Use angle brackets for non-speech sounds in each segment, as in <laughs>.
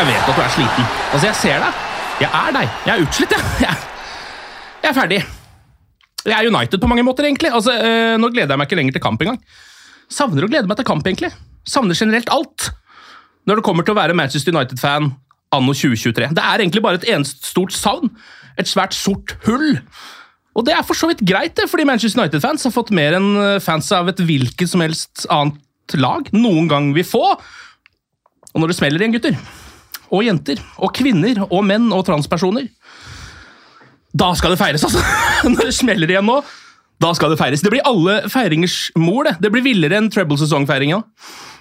Jeg vet at du er sliten. Altså, jeg ser deg. Jeg er deg. Jeg er utslitt, jeg. <laughs> Jeg, jeg er ferdig. Jeg er United på mange måter, egentlig. Altså, øh, nå gleder jeg meg ikke lenger til kamp engang. Savner å glede meg til kamp, egentlig. Savner generelt alt. Når det kommer til å være Manchester United-fan anno 2023. Det er egentlig bare et eneste stort savn. Et svært sort hull. Og det er for så vidt greit, det, fordi Manchester United-fans har fått mer enn øh, fans av et hvilket som helst annet lag noen gang vil få. Og når det smeller igjen, gutter, og jenter, og kvinner, og menn og transpersoner Da skal det feires, altså! <laughs> Når det smeller igjen nå, da skal det feires. Det blir alle feiringers mor, det. Det blir villere enn treble-sesongfeiringa.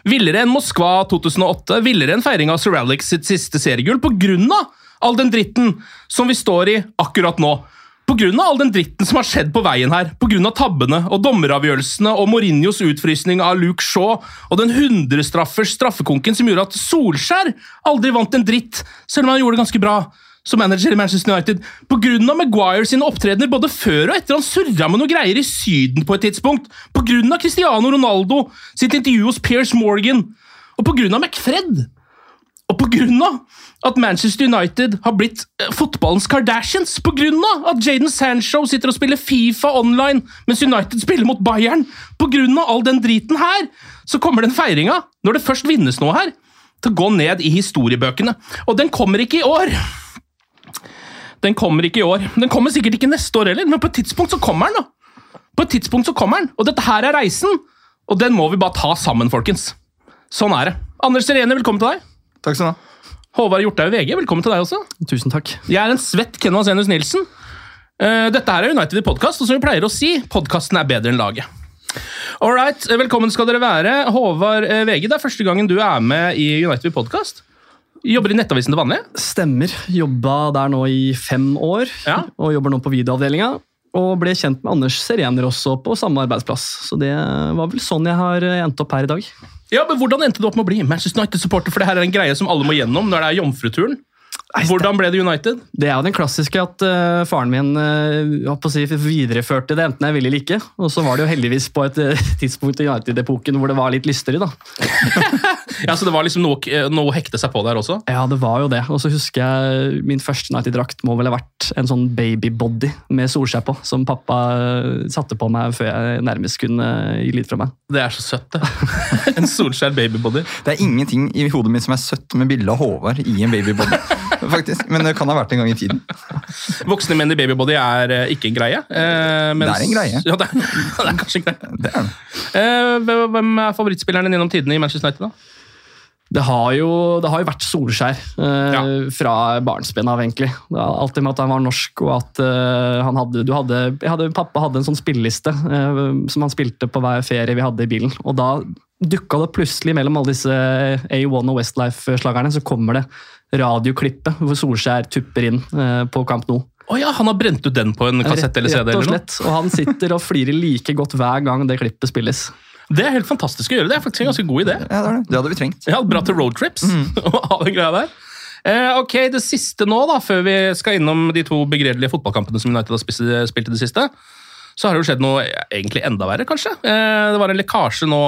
Villere enn Moskva 2008, villere enn feiringa av Sir Alex sitt siste seriegull, av all den dritten som vi står i akkurat nå. Av all den dritten som har skjedd på veien her, av tabbene og dommeravgjørelsene og Mourinhos utfrysning av Luke Shaw og den 100-straffers straffekonken som gjorde at Solskjær aldri vant en dritt, selv om han gjorde det ganske bra som manager i Manchester United. Av Maguire sine opptredener både før og etter han surra med noe greier i Syden på et tidspunkt. Av Cristiano Ronaldo sitt intervju hos Pierce Morgan. Og av McFred. Og av at Manchester United har blitt eh, fotballens Kardashians. Av at Jaden Sancho sitter og spiller Fifa online mens United spiller mot Bayern. Av all den driten her, så kommer den feiringa, når det først vinnes noe her, til å gå ned i historiebøkene. Og den kommer ikke i år. Den kommer ikke i år. Den kommer sikkert ikke neste år heller, men på et tidspunkt så kommer den. da. På et tidspunkt så kommer den, og dette her er reisen, og den må vi bare ta sammen, folkens. Sånn er det. Anders Serene, velkommen til deg. Takk skal du ha. Håvard Hjorthaug VG, velkommen til deg også. Tusen takk. Jeg er en svett Ken Vasenius Nilsen. Eh, Dette her er United i podkast, og som vi pleier å si, podkasten er bedre enn laget. Alright, velkommen skal dere være. Håvard eh, VG, det er første gangen du er med i United i podkast. Jobber i Nettavisen til vanlig. Stemmer. Jobba der nå i fem år, Ja. og jobber nå på videoavdelinga. Og ble kjent med Anders Serener også på samme arbeidsplass. Så det var vel sånn jeg har endt opp her i dag. Ja, men Hvordan endte du opp med å bli Manchester United-supporter? For det her er en greie som alle må gjennom når det er jomfruturen. Hvordan ble det United? Det er jo den klassiske at uh, faren min uh, å si, videreførte det enten jeg ville eller ikke. Og så var det jo heldigvis på et uh, <laughs> tidspunkt i United-epoken hvor det var litt lystere, da. <laughs> Ja, Så det var liksom noe, noe å hekte seg på der også? Ja, det var jo det. Og så husker jeg min første United-drakt må vel ha vært en sånn babybody med solskjær på, som pappa satte på meg før jeg nærmest kunne gi lyd fra meg. Det er så søtt, det. <laughs> en Solskjær babybody. Det er ingenting i hodet mitt som er søtt med bilde av Håvard i en babybody. <laughs> faktisk, Men det kan ha vært en gang i tiden. Voksne menn i babybody er eh, ikke en greie. eh, mens- Det er en greie. Ja, det er, <laughs> det er kanskje en greie. Det er det. Eh, hvem- hvem er favorittspilleren din gjennom tidene i Manchester United? da? Det har jo, det har jo vært Solskjær eh, Ja. fra barnsben av, egentlig. Det er alltid med at han var norsk, og at eh, han hadde, du hadde, jeg hadde Pappa hadde en sånn spilleliste eh, som han spilte på hver ferie vi hadde i bilen. Og da dukka det plutselig mellom alle disse A1 og Westlife-slagerne, så kommer det radioklippet hvor Solskjær tupper inn eh, på Camp Nou. Å ja, Han har brent ut den på en kassett eller CD? Rett og eller noe? slett. Og han sitter og flirer like godt hver gang det klippet spilles. <laughs> Det er helt fantastisk å gjøre. Det er faktisk en ganske god idé. Ja, det, er det. det hadde vi trengt. Ja, Bra til roadtrips Mm. <laughs> ha den greia der. Eh, ok, Det siste nå, da, før vi skal innom de to begredelige fotballkampene som United har spilt i det siste, så har det jo skjedd noe egentlig enda verre, kanskje. Eh, det var en lekkasje nå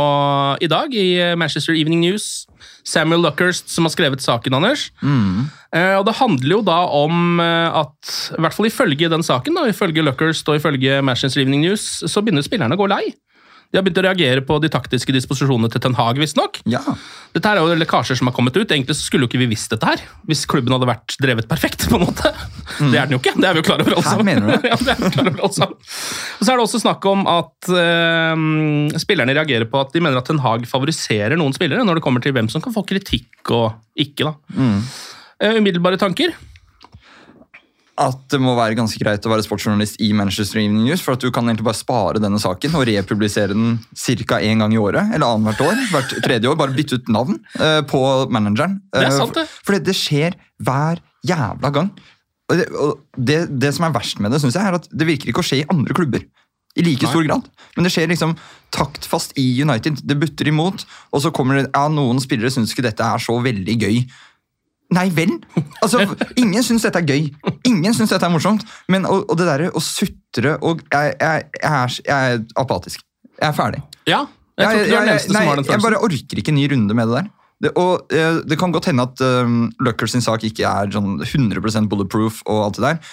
i dag i Manchester Evening News. Samuel Luckhurst som har skrevet saken, Anders. Mm. og Det handler jo da om eh, at, i hvert fall ifølge den saken, da, ifølge Luckhurst og ifølge Manchester Evening News, så begynner spillerne å gå lei. De har begynt å reagere på de taktiske disposisjonene til Ten Hag, visstnok. Ja. Dette her er jo lekkasjer som har kommet ut. Egentlig så skulle jo ikke vi visst dette her, hvis klubben hadde vært drevet perfekt. på en måte. Det er den jo ikke, det er vi jo klar over alle Her sammen. mener du det? <laughs> ja, det er vi klar over alle sammen. Og så er det også snakk om at eh, spillerne reagerer på at de mener at Ten Hag favoriserer noen spillere når det kommer til hvem som kan få kritikk og ikke. da. Eh, umiddelbare tanker? At det må være ganske greit å være sportsjournalist i Manchester Evening News, for at du kan egentlig bare spare denne saken og republisere den ca. én gang i året, eller annethvert år. Hvert tredje år. Bare bytte ut navn uh, på manageren. Det er Eh, sant, det. For, for det, det skjer hver jævla gang. Og det, og det, det som er verst med det, synes jeg, er at det virker ikke å skje i andre klubber. I like stor grad. Men det skjer liksom taktfast i United. Det butter imot, og så kommer det ja, noen spillere syns ikke dette er så veldig gøy. Nei vel? Altså, Ingen syns dette er gøy. Ingen syns dette er morsomt. Men og, og det derre å sutre og jeg, jeg, jeg, er, jeg er apatisk. Jeg er ferdig. Ja. Jeg tror ikke du er den eneste som har den jeg bare orker ikke en ny runde med det der. Det, og eh, Det kan godt hende at um, Luckers sak ikke er sånn 100% bulletproof, og alt det der,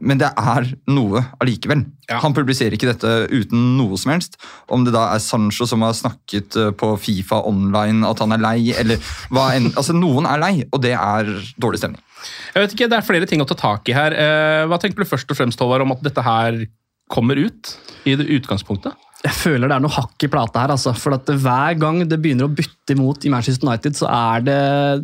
men det er noe allikevel. Ja. Han publiserer ikke dette uten noe som helst. Om det da er Sancho som har snakket eh, på Fifa online at han er lei, eller hva enn. <laughs> Altså, noen er lei, og det er dårlig stemning. Jeg vet ikke, Det er flere ting å ta tak i her. Eh, Hva tenker du først og fremst Håvard, om at dette her kommer ut i det utgangspunktet? Jeg føler det er noe hakk i plata her. Altså. For at Hver gang det begynner å bytte imot i Manchester United, så er det,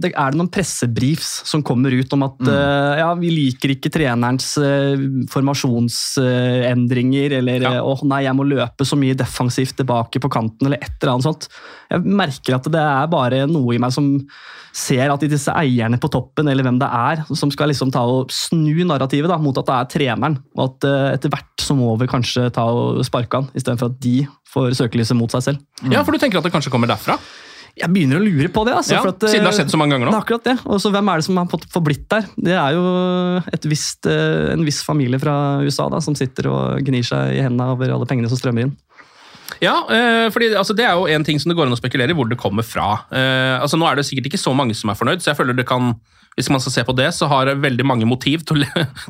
det, er det noen pressebriefs som kommer ut om at eh, ja, vi liker ikke trenerens uh, formasjonsendringer, eller Ja. eh, nei, jeg må løpe så mye defensivt tilbake på kanten, eller et eller annet sånt. Jeg merker at det er bare noe i meg som ser at disse eierne på toppen, eller hvem det er, som skal liksom ta og snu narrativet da, mot at det er treneren, og at etter hvert så må vi kanskje ta og sparke han, istedenfor at de får søkelyset mot seg selv. Ja, for du tenker at det kanskje kommer derfra? Jeg begynner å lure på det. Altså, Ja, at, eh, siden det har skjedd så mange ganger nå. Det er akkurat det. Og så Hvem er det som har forblitt der? Det er jo et visst, eh, en viss familie fra USA da, som sitter og gnir seg i hendene over alle pengene som strømmer inn. Ja, eh, fordi altså, Det er jo en ting som det går an å spekulere i hvor det kommer fra. Eh, altså Nå er det sikkert ikke så mange som er fornøyd, så jeg føler det kan hvis man skal se på det, så har det veldig mange motiv til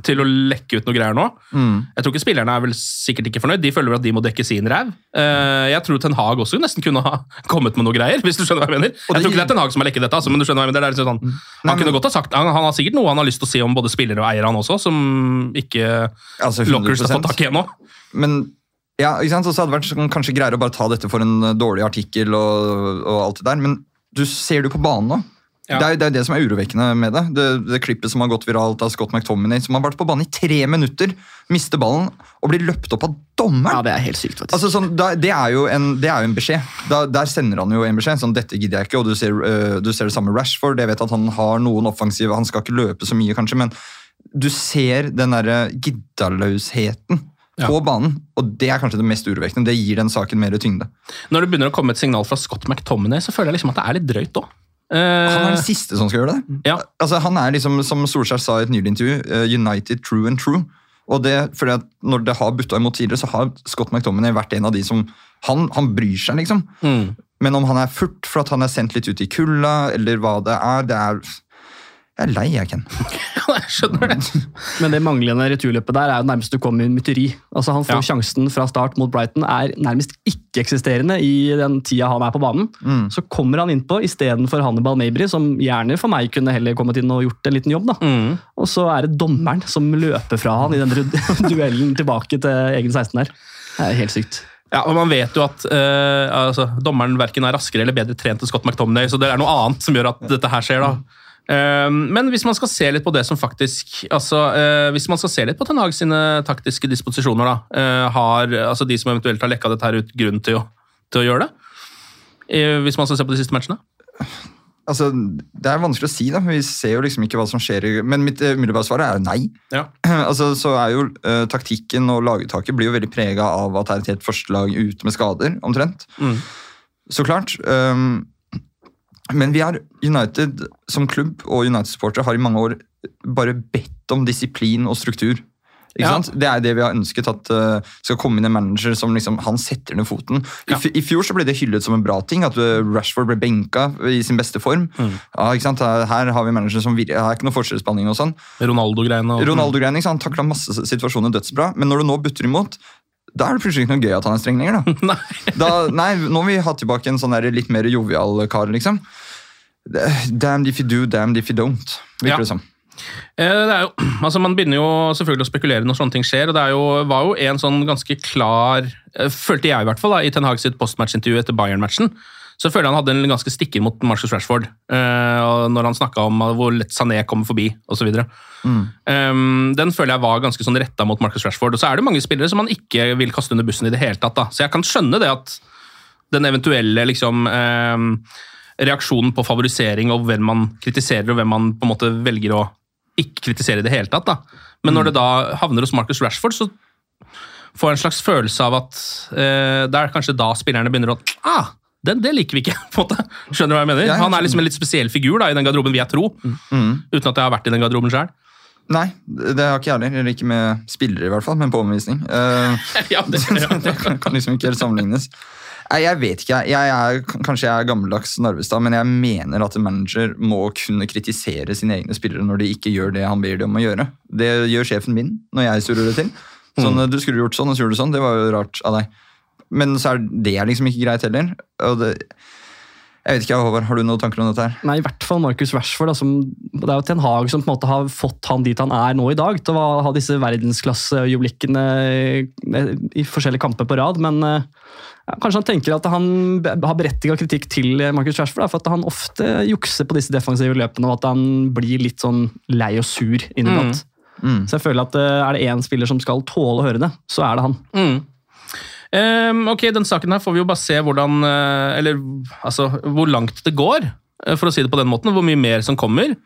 til å lekke ut noe greier nå. Jeg tror ikke Spillerne er vel sikkert ikke fornøyd. De føler vel at de må dekke sin ræv. Uh, jeg tror Ten Hag også nesten kunne ha <laughs> kommet med noe greier. hvis du skjønner hva Jeg mener. Jeg tror ikke det er Ten Hag som har lekket dette, altså, men du skjønner hva jeg mener. Er liksom sånn, han, kunne godt ha sagt, han, han har sikkert noe han har lyst til å si om både spillere og eiere, han også, som ikke Altså, Lockers har 100%. fått tak i ennå. Men ja, ikke sant? Så hadde det vært sånn, kanskje greier å bare ta dette for en uh, dårlig artikkel og, og alt det der, men du ser det jo på banen nå. Ja. Det, er, det er det som er urovekkende med det. det. Det klippet som har gått viralt av Scott McTominay, som har vært på banen i tre minutter, mister ballen og blir løpt opp av dommeren. Ja, Det er helt sykt, faktisk. Altså, sånn, da, det, er jo en, det er jo en beskjed. Da, der sender han jo en beskjed. sånn, dette gidder jeg ikke, og Du ser, uh, du ser det samme Rashford. Jeg vet at Han har noen offensive, han skal ikke løpe så mye, kanskje, men du ser den derre giddaløsheten Ja. på banen. Og det er kanskje det mest urovekkende. Det gir den saken mer tyngde. Når det begynner å komme et signal fra Scott McTominay, så føler jeg liksom at det er litt drøyt òg. Han er den siste som skal gjøre det. ja. Altså, han er liksom, som Solskjær sa i et nylig intervju, uh, United true and true. Og det, fordi at Når det har butta imot tidligere, så har Scott McTominay vært en av de som Han, han bryr seg, liksom. Mm. Men om han er furt for at han er sendt litt ut i kulda, eller hva det er, det er Jeg er lei, jeg, Ken. <laughs> jeg skjønner det. Men det manglende returløpet der er jo nærmest du kommer i en mytteri. Altså, han får Ja. sjansen fra start mot Brighton, er nærmest ikke-eksisterende i den tida han er på banen. Mm. Så kommer han innpå istedenfor Hannibal Mabry, som gjerne for meg kunne heller kommet inn og gjort en liten jobb. da. Mm. Og så er det dommeren som løper fra han i den <laughs> duellen tilbake til egen 16 her. Det er helt sykt. Ja, og Man vet jo at eh, altså, dommeren verken er raskere eller bedre trent enn Scott McTominay, så det er noe annet som gjør at dette her skjer. da. Eh, men hvis man skal se litt på det som faktisk altså, eh, Hvis man skal se litt på Ten Hag sine taktiske disposisjoner, da, eh, har altså, de som eventuelt har lekka dette her ut, grunn til å, til å gjøre det? Hvis man skal se på de siste matchene? Altså, Det er vanskelig å si, da. Vi ser jo liksom ikke hva som skjer. Men mitt eh, umiddelbare svar er nei. Ja. <clears throat> altså, så er jo uh, Taktikken og laguttaket blir jo veldig prega av at det er et helt førstelag ute med skader, omtrent. Mm. Så klart. Um, men vi har United som klubb og United-supportere har i mange år bare bedt om disiplin og struktur. Ja. Det er det vi har ønsket, at uh, skal komme inn en manager som liksom, han setter ned foten. I, f- I fjor så ble det hyllet som en bra ting, at uh, Rashford ble benka i sin beste form. Ja, ikke sant? Her, her har vi manager som virker, Her er ikke noe forskjellsbehandling og sånn. Ronaldo-greiene. Ronaldo-greiene, han takla masse situasjoner dødsbra, men når du nå butter imot, da er det plutselig ikke noe gøy at han er streng lenger. da. <laughs> Nei. da nei, nå vil vi ha tilbake en sånn der litt mer jovial kar, liksom. Damn if you do, damn if you don't, virker Ja. det som. Eh, Det er jo, <clears throat> altså Man begynner jo selvfølgelig å spekulere når sånne ting skjer. og Det er jo, var jo en sånn ganske klar eh, Følte jeg i hvert fall da, i Ten Hag sitt postmatch-intervju etter Bayern-matchen. Så føler jeg han hadde en ganske stikker mot Marcus Rashford. eh, når han snakka om hvor lett Sané kommer forbi osv. Um, den føler jeg var ganske sånn retta mot Marcus Rashford. Og så er det mange spillere som han ikke vil kaste under bussen i det hele tatt. da. Så jeg kan skjønne det at den eventuelle liksom um, reaksjonen på favorisering og hvem man kritiserer, og hvem man på en måte velger å ikke kritisere i det hele tatt. da. Men når det da havner hos Marcus Rashford, så får jeg en slags følelse av at uh, det er kanskje da spillerne begynner å ah, det, det liker vi ikke. <laughs> på en måte. Skjønner du hva jeg mener? Ja, Han er liksom en litt spesiell figur da, i den garderoben, vil jeg tro. Uten at jeg har vært i den garderoben sjøl. Nei, det har ikke jeg heller. Eller ikke med spillere, i hvert fall, men på omvisning. Uh, <laughs> ja, det, <laughs> det kan, liksom ikke helt sammenlignes. Nei, Jeg vet ikke. Jeg er, kanskje jeg er gammeldags Narvestad, men jeg mener at en manager må kunne kritisere sine egne spillere når de ikke gjør det han ber dem om å gjøre. Det gjør sjefen min når jeg surrer det til. Sånn, Du skulle gjort sånn, og så gjorde du sånn. Det var jo rart av deg. Men så er det liksom ikke greit heller. Og det, jeg vet ikke, Håvard, Har du noen tanker om dette? her? Nei, i hvert fall Marcus Rashford. Da, som, det er jo Ten Hag som på en måte har fått han dit han er nå i dag. Til å ha disse verdensklasseøyeblikkene i, i forskjellige kamper på rad. Men eh, ja, kanskje han tenker at han har berettiga kritikk til Marcus Rashford. Da, for at han ofte jukser på disse defensive løpene, og at han blir litt sånn lei og sur innimellom. Så jeg føler at eh, er det én spiller som skal tåle å høre det, så er det han. Mm. Ehm, ok, den saken her får vi jo bare se hvordan eh, Eller altså, hvor langt det går, eh, for å si det på den måten. Hvor mye mer som kommer.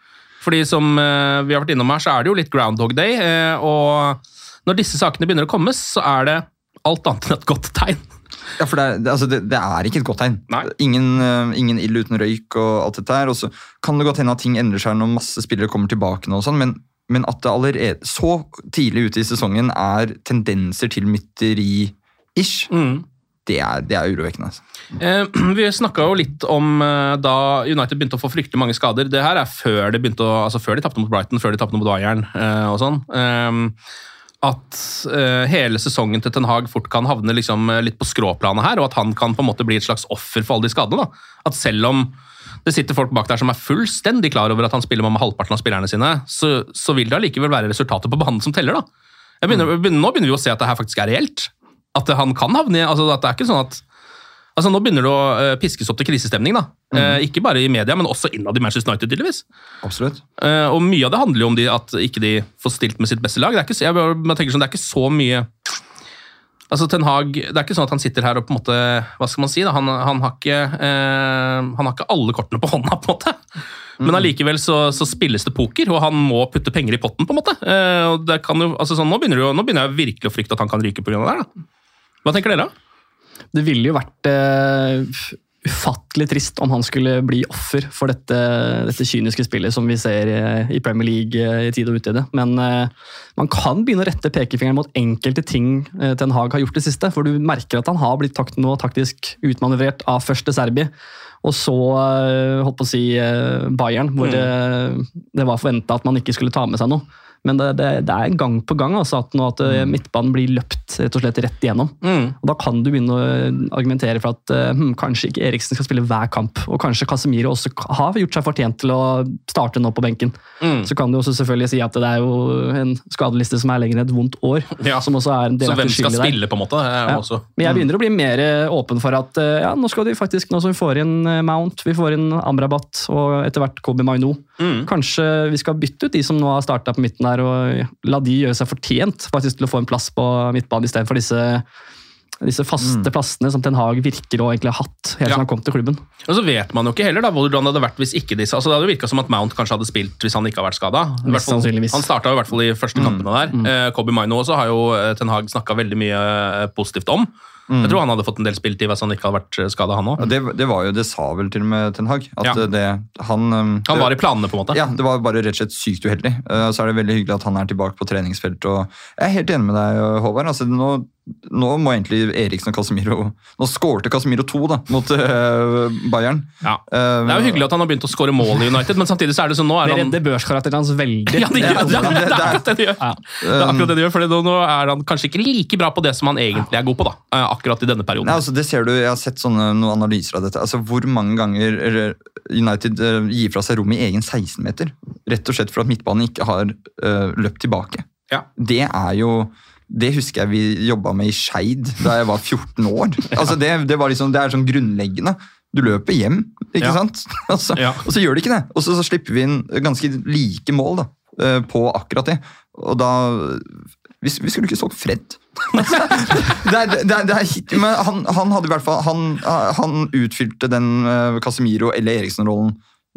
Fordi som eh, vi har vært innom her, så er det jo litt Groundhog Day. og når disse sakene begynner å komme, så er det alt annet enn et godt tegn. Ja, for det er, det, altså det, det er ikke et godt tegn. Ingen, ingen ild uten røyk og alt dette her. Og så kan det godt hende at ting endrer seg når masse spillere kommer tilbake nå og sånn, men, men at det allerede så tidlig ute i sesongen er tendenser til mytteri-ish, det, er, det er urovekkende. Altså. Eh, <clears throat> vi snakka jo litt om eh, da United begynte å få fryktelig mange skader. Det her er før de begynte å, altså før de tapte mot Brighton, før de tapte mot Bayern eh, og sånn. Ehm, at eh, hele sesongen til Ten Hag fort kan havne liksom, eh, litt på skråplanet her, og at han kan på en måte bli et slags offer for alle de skadene. Da. At selv om det sitter folk bak der som er fullstendig klar over at han spiller med halvparten av spillerne sine, så, så vil det allikevel være resultatet på banen som teller. da. Begynner, mm. nå begynner vi å se at det her faktisk er reelt. At han kan havne i altså at det er ikke sånn at Altså Nå begynner det å eh, piskes opp til krisestemning. da. Eh, ikke bare i media, men også innad i Manchester United. tydeligvis. Absolutt. Eh, og Mye av det handler jo om de, at ikke de får stilt med sitt beste lag. Det er ikke, jeg, man tenker sånn, det er ikke så mye Altså Ten Hag, Det er ikke sånn at han sitter her og på en måte, hva skal man si da, han, han, har, ikke, eh, han har ikke alle kortene på hånda. på en måte. Men allikevel så, så spilles det poker, og han må putte penger i potten. på en måte. Eh, og det kan jo, altså sånn, nå, begynner jo, nå begynner jeg virkelig å frykte at han kan ryke pga. det her da. Hva tenker dere? da? Det ville jo vært uh, ufattelig trist om han skulle bli offer for dette, dette kyniske spillet som vi ser eh, i Premier League eh, i tid og utide. Men uh, man kan begynne å rette pekefingeren mot enkelte ting uh, Ten Hag har gjort det siste. For du merker at han har blitt takt, nå taktisk utmanøvrert av første Serbi. Og så holdt på å si Bayern, hvor det, det var forventa at man ikke skulle ta med seg noe. Men det, det, det er gang på gang altså, at, nå at mm. midtbanen blir løpt rett og slett rett igjennom. Og Da kan du begynne å argumentere for at eh, hm, kanskje ikke Eriksen skal spille hver kamp. Og kanskje Casemiro også har gjort seg fortjent til å starte nå på benken. Mm. Så kan du også selvfølgelig si at det er jo en skadeliste som er lenger enn et vondt år. Ja. Som også er en del Så hvem skal der. spille, på en måte? Ja. Men jeg begynner å bli mer eh, åpen for at eh, ja, nå skal de faktisk, nå som vi får inn eh, Mount, vi får inn Amrabat og etter hvert Kobi Maino, Mm. kanskje vi skal bytte ut de som nå har starta på midten der, og la de gjøre seg fortjent faktisk til å få en plass på midtbanen istedenfor disse Disse faste plassene som Ten Hag virker å egentlig ha hatt helt Ja. han kom til klubben. Og så vet man jo ikke heller da, hvordan det hadde vært hvis ikke disse altså Det hadde virka som at Mount kanskje hadde spilt hvis han ikke hadde vært skada. Han starta i hvert fall i første kampene der. Eh, Kobe Maino også har jo eh, Ten Hag snakka veldig mye eh, positivt om. Jeg tror han hadde fått en del spilletid hvis han ikke hadde vært skada, han Ja, òg. det, det var jo, det sa vel til og med Ten Hag. At Ja. det, han, um, Han det- var i planene, på en måte. Ja, det var bare rett og slett sykt uheldig. Eh, Så er det veldig hyggelig at han er tilbake på treningsfeltet. og Jeg er helt enig med deg, Håvard. Altså, nå, nå må egentlig Eriksen og Casemiro Nå skårte Casemiro to da, mot uh, Bayern. Ja. Uh, Det er jo hyggelig at han har begynt å skåre mål i United, men samtidig så er det sånn nå er Det han redder børskarakteren hans veldig. ja, det, gjør, det, det- det, det- er akkurat det de gjør. Ja. Det er akkurat det de gjør, for nå er han kanskje ikke like bra på det som han egentlig er god på. da, eh, akkurat i denne perioden. Nei, altså det ser du, Jeg har sett sånne, noen analyser av dette. altså Hvor mange ganger United uh, gir fra seg rom i egen 16-meter? Rett og slett for at midtbanen ikke har løpt tilbake. Ja. Det er jo det husker jeg vi jobba med i Skeid da jeg var 14 år. <laughs> Altså det, det, var liksom, det er sånn grunnleggende. Du løper hjem, ikke Ja. sant? <laughs> Altså, Ja. Og så gjør det ikke det. Og så, så slipper vi inn ganske like mål da, eh, på akkurat det. Og da Vi, vi skulle ikke solgt Fred. <laughs> det er, det er, er men han, han hadde i hvert fall Han, han utfylte den uh, Casemiro eller Eriksen-rollen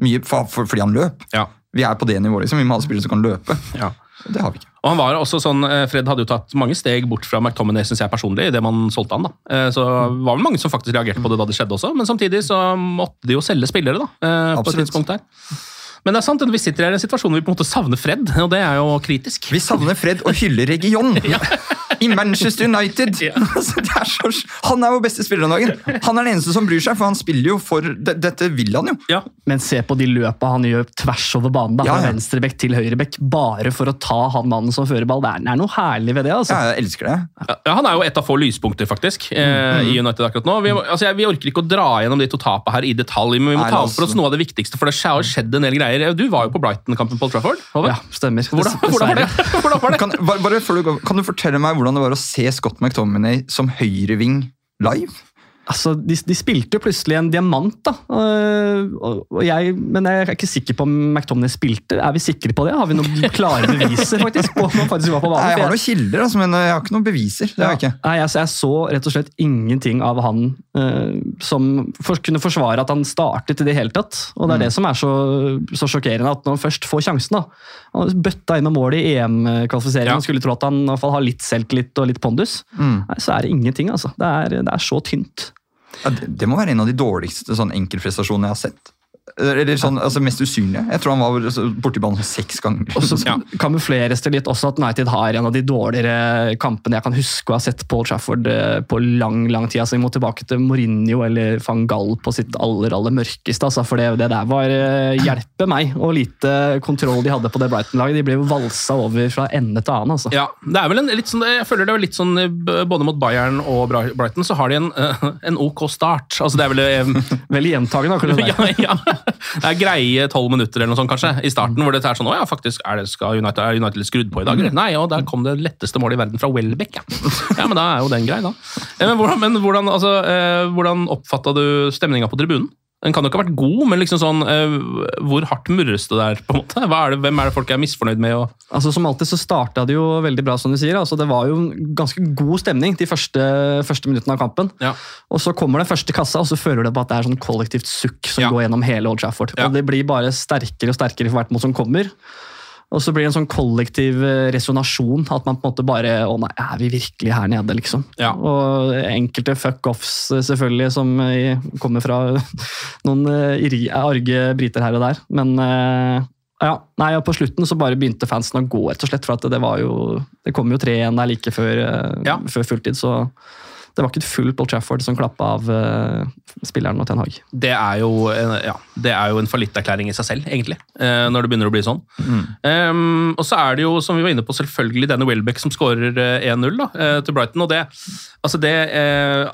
mye for, for, fordi han løp. Ja. Vi er på det nivået, liksom. Vi må ha spillere som kan løpe. Ja. Det har vi ikke. Og han var også sånn, eh, Fred hadde jo tatt mange steg bort fra McTominay, synes jeg personlig, i det man solgte han. da. Eh, Så det var vel mange som faktisk reagerte på det da det skjedde også, men samtidig så måtte de jo selge spillere da, på på et Absolutt. tidspunkt der. Men det er sant, vi sitter i en situasjon hvor vi på en måte savner Fred, og det er jo kritisk. Vi savner Fred og hyller Region <laughs> i Manchester United! Ja. <laughs> det er så, han er jo beste spiller om dagen. Han er den eneste som bryr seg, for han spiller jo for det, Dette vil han jo. Ja, Men se på de løpa han gjør tvers over banen. da, Ja, Fra ja. venstrebekk til høyrebekk, bare for å ta han mannen som fører ball. Det er, det er noe herlig ved det. altså. Ja, jeg elsker det. Ja, Han er jo et av få lyspunkter faktisk eh, i United akkurat nå. Vi, altså, jeg, vi orker ikke å dra gjennom de to tapene her i detalj, men vi må Nei, ta opp for oss noe av det viktigste. For det har skjedd en del greier. Du var jo på Brighton-kampen på Old Trafford. Over? Ja, stemmer. Hvordan, hvordan var det? <laughs> Hvordan var det? Kan, bare, bare du går, kan du fortelle meg hvordan det var å se Scott McTominay som høyreving live? Altså, de, de spilte jo plutselig en diamant, da. Øh, og, og jeg, men jeg er ikke sikker på om McTominay spilte. Er vi sikre på det? Har vi noen klare beviser faktisk, på om han faktisk var på banen? Jeg har noen kilder, altså, men jeg har ikke noen beviser. Jeg ikke. Nei, altså, jeg så rett og slett ingenting av han uh, som for, kunne forsvare at han startet i det hele tatt. Og Mm. det er det som er så, så sjokkerende, at når han først får sjansen da, Han bøtta inn med mål i EM-kvalifiseringen. Ja. Man skulle tro at han i hvert fall har litt selvtillit og litt pondus. Mm. Nei, så er det ingenting, altså. Det er, det er så tynt. Ja, det, det må være en av de dårligste sånn, enkeltprestasjonene jeg har sett. Eller sånn, altså Mest usynlige. Jeg tror han var altså, borti banen seks ganger. Og så <laughs> Ja. kamufleres det litt også at United har en av de dårligere kampene jeg kan huske å ha sett Paul Trafford eh, på lang lang tid. Altså, vi må tilbake til Mourinho eller van Gall på sitt aller aller mørkeste. Altså, for det, det der var eh, hjelpe meg, og lite kontroll de hadde på det Brighton-laget. De ble jo valsa over fra ende til annen. altså. Ja, det er vel en, litt sånn, Jeg føler det er litt sånn eh, både mot Bayern og Brighton så har de en, en ok start. Altså det er vel <laughs> Veldig gjentagende. akkurat det der. <laughs> ja, ja. <laughs> Det er greie tolv minutter eller noe sånt kanskje i starten, hvor det er sånn Å ja, faktisk, er, det, skal United, er United skrudd på i dag? eller? Nei, og der kom det letteste målet i verden fra Welbeck, ja. <laughs> ja. Men da er jo den grei, da. Eh, Men hvordan, men hvordan, altså, eh, hvordan oppfatta du stemninga på tribunen? Den kan jo ikke ha vært god, men liksom sånn, uh, hvor hardt murres det der? på en måte? Er det, hvem er det folk er misfornøyd med? Og, Altså Som alltid så starta det jo veldig bra, som du sier. Altså Det var jo ganske god stemning de første, første minuttene av kampen. Ja. Og så kommer den første kassa, og så føler du på at det er sånn kollektivt sukk som Ja. går gjennom hele Old Trafford. Og det blir bare sterkere og sterkere for hvert mål som kommer. Og så blir det en sånn kollektiv eh, resonasjon. At man på en måte bare Å nei, er vi virkelig her nede, liksom? Ja. Og enkelte fuck-offs, eh, selvfølgelig, som eh, kommer fra <laughs> noen arge briter her og der. Men ja, nei, og på slutten så bare begynte fansen å gå, rett og slett. For at det var jo Det kom jo tre igjen der like før, Ja. før fulltid, så det var ikke et fullt Paul Trafford som klappa av uh, spilleren og Ten Hag. det er jo, en- ja, det er jo en fallitterklæring i seg selv, egentlig, uh, når det begynner å bli sånn. Um, og så er det jo, som vi var inne på, selvfølgelig denne Welbeck som skårer eh, 1-0 da, eh, til Brighton. og det, altså det,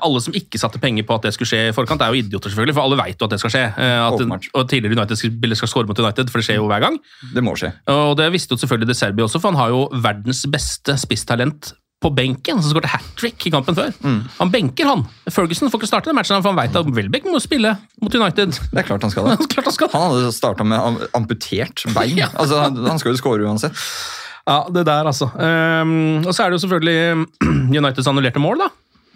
Alle som ikke satte penger på at det skulle skje i forkant, er jo idioter, selvfølgelig, for alle vet jo at det skal skje. at, og tidligere United-spillere skal skåre mot United, for det skjer jo hver gang. Det må skje. Og det visste jo selvfølgelig De Serbi også, for han har jo verdens beste spisstalent på benken, som skåret hat trick i kampen før. Han benker, han. Ferguson får ikke starte den matchen, for han vet at Welbeck må spille mot United. Det er klart han skal <laughs> det. Klart han skal. Han hadde starta med amputert bein. <laughs> Ja. Altså, han han skal jo score uansett. Ja, det der, altså. Um, og så er det jo selvfølgelig <clears throat> Uniteds annullerte mål, da.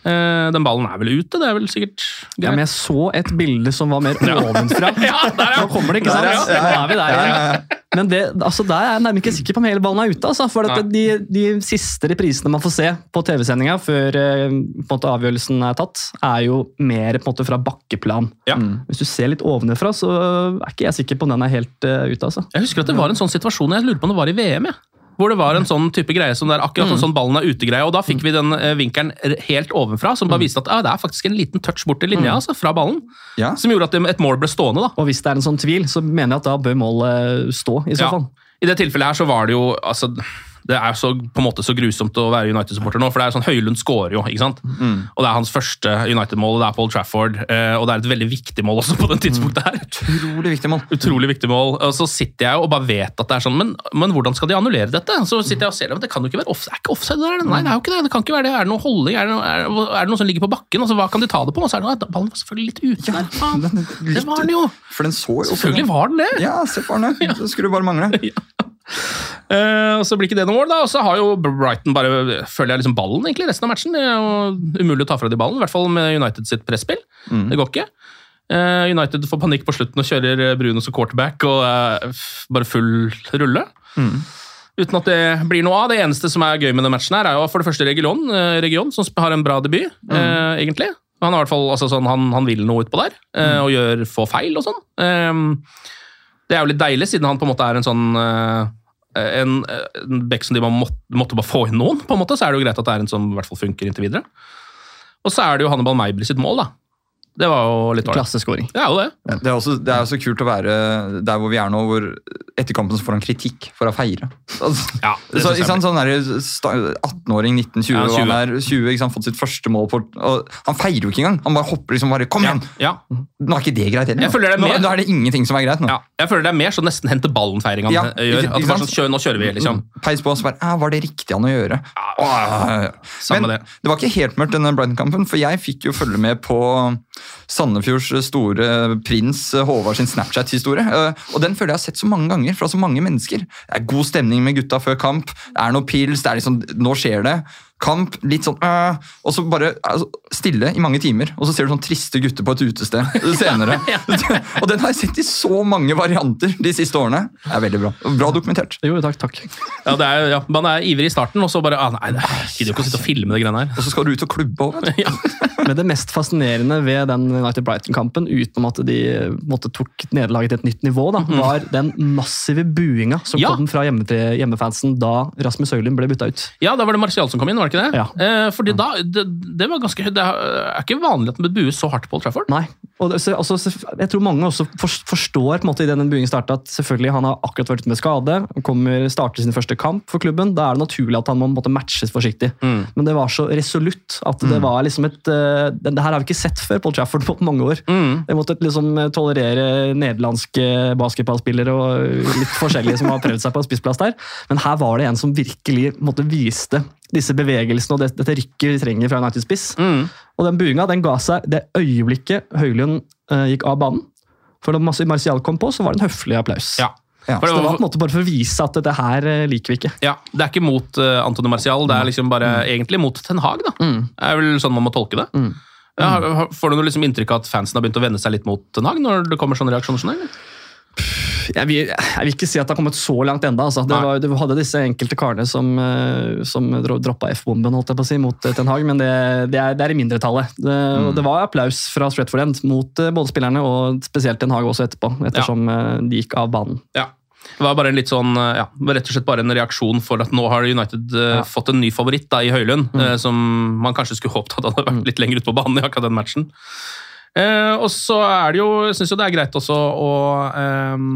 Eh, den ballen er vel ute, det er vel sikkert Ja, men jeg så et bilde som var mer <laughs> ovenfra. <laughs> Ja, der, ja. Nå kommer det, ikke sant? Der, ja. Nå er vi der igjen. Men det, altså, der er jeg nærmest ikke sikker på om hele ballen er ute. Altså, for de, de siste reprisene man får se på TV-sendinga før eh, måte, avgjørelsen er tatt, er jo mer måte, fra bakkeplan. Ja. Hvis du ser litt ovenfra, så er ikke jeg sikker på om den er helt uh, ute. Altså. Jeg husker at det var en sånn situasjon, jeg lurer på om det var i VM, jeg. Hvor det var en sånn type greie som det er akkurat en sånn ballen er ute-greie. Og da fikk vi den eh, vinkelen helt ovenfra, som bare viste at ah, det er faktisk en liten touch bort til linja altså, fra ballen. Ja. Som gjorde at et mål ble stående. da. Og hvis det er en sånn tvil, så mener jeg at da bør målet stå, i så Ja. fall. I det tilfellet her så var det jo altså, Det er så, på en måte så grusomt å være United-supporter nå, for det er sånn Høylund scorer jo, ikke sant? Og det er hans første United-mål, og det er Paul Trafford, eh, og det er et veldig viktig mål også på den tidspunktet her. Utrolig viktig mål. Utrolig viktig mål. Og så sitter jeg og bare vet at det er sånn, men, men hvordan skal de annullere dette? Så sitter jeg og ser det, men det kan jo ikke være off, det er ikke offside. Det er, nei, det er jo ikke det. Det kan ikke være det. Er det noe holdning? Er det noe, er, er det noe som ligger på bakken? Altså, hva kan de ta det på? Og så er det noe, "Nei, ballen var selvfølgelig litt ute der. Ja, Den litt Det var den jo. For den så jo Selvfølgelig var den det. Ja, se på den. Det skulle bare mangle. <laughs> Eh, og så blir ikke det noe mål, da. Og så har jo Brighton bare føler jeg liksom ballen egentlig resten av matchen. Det er jo umulig å ta fra de ballen, i hvert fall med United sitt presspill. Det går ikke. Uh, United får panikk på slutten og kjører eh, Bruno som quarterback og uh, bare full rulle. Uten at det blir noe av. Det eneste som er gøy med den matchen, her er jo for det første Region, Region som har en bra debut, mm. egentlig. Han, i hvert fall, altså, sånn, han, han vil noe utpå der, eh, og gjør få feil og sånn. Eh, det er jo litt deilig, siden han på en måte er en sånn eh, en, en back som de måtte, måtte bare få inn noen, på en måte, så er det jo greit at det er en som i hvert fall funker inntil videre. Og så er det jo Hannibal Meibel sitt mål, da. Det var jo litt ålreit. Klasseskåring. Det er jo det. Det er, også, det er også kult å være der hvor vi er nå, hvor etter kampen så får han kritikk for å feire. Altså, Ja, det så, ikke sant, sånn 18-åring, 19-20, Ja, han er 20, ikke sant, fått sitt første mål på og Han feirer jo ikke engang! Han bare hopper liksom bare Kom igjen! Ja. Nå er ikke det greit heller. Det er nå, nå er det ingenting som er greit nå. ja. Jeg føler det er mer sånn nesten hente ballen-feiringa Ja, eh, gjør. At sånn, kjør, nå kjører vi, liksom. Peis på oss bare ah, Var det riktig han å gjøre? Åh. Samme Men det. det var ikke helt mørkt, denne Brighton-kampen, for jeg fikk jo følge med på Sandefjords store prins Håvard sin Snapchat-historie. Eh, Og den føler jeg har sett så mange ganger fra så mange mennesker. Det er god stemning med gutta før kamp. Det er noe pils. det er liksom, Nå skjer det. Kamp, litt sånn øh, Og så bare altså, stille i mange timer, og så ser du sånn triste gutter på et utested <laughs> senere. <laughs> <laughs> og den har jeg sett i så mange varianter de siste årene. Det er veldig bra. Bra dokumentert. Jo, takk, takk. Ja, det er, ja, Man er ivrig i starten, og så bare ah, Nei, gidder jo ikke å sitte og filme det greiene her. Og så skal du ut og klubbe òg. Men det mest fascinerende ved den United-Brighton-kampen, utenom at de måtte, tok nederlaget til et nytt nivå, da, var den massive buinga som Ja. kom fra hjemmefansen da Rasmus Høylund ble bytta ut. Ja, da var det Martial som kom inn, var det ikke det? Ja. Eh, fordi da, det, det var ganske Det er ikke vanlig at man buer så hardt på Old Trafford. Nei. Og det, så, altså, jeg tror mange også forstår på en måte i den buingen starta at selvfølgelig han har akkurat vært ute med skade. og kommer starter sin første kamp for klubben. Da er det naturlig at han må måte, matches forsiktig. Men det var så resolutt at det var liksom et uh, det, det her har vi ikke sett før Paul Trafford på mange år. Jeg måtte liksom tolerere nederlandske basketballspillere og litt forskjellige som har prøvd seg på en spissplass der. Men her var det en som virkelig måte, viste disse bevegelsene og det, dette rykket vi trenger fra United spiss. Og den buinga den ga seg det øyeblikket Høylund eh, gikk av banen. For da Marcial Martial kom på, så var det en høflig applaus. Ja. Ja. For Så det det var var, på en måte bare for å vise at dette her eh, liker vi ikke. ja, det er ikke mot uh, Antony Martial, det er liksom bare egentlig mot Ten Hag. da. Det er vel sånn man må tolke det. Ja, har- har- får du noe liksom inntrykk av at fansen har begynt å vende seg litt mot Ten Hag når det kommer sånne reaksjoner? sånn, eller? Jeg vil, jeg vil ikke si at det har kommet så langt enda. Altså. Var, du hadde disse enkelte karene som, eh, som droppa F-bomben holdt jeg på å si, mot eh, Ten Hag, men det, det, er, det er i mindretallet. Det, mm. det var applaus fra Stretford End mot eh, både spillerne og spesielt Ten Hag også etterpå, ettersom ja. de gikk av banen. Ja. Det var bare en litt sånn, ja, rett og slett bare en reaksjon for at nå har United ja. fått en ny favoritt da, i Høylund, mm. som man kanskje skulle håpet at hadde vært litt lenger ute på banen i akkurat den matchen. Eh, og så er det jo, jeg synes jo det er greit også å eh,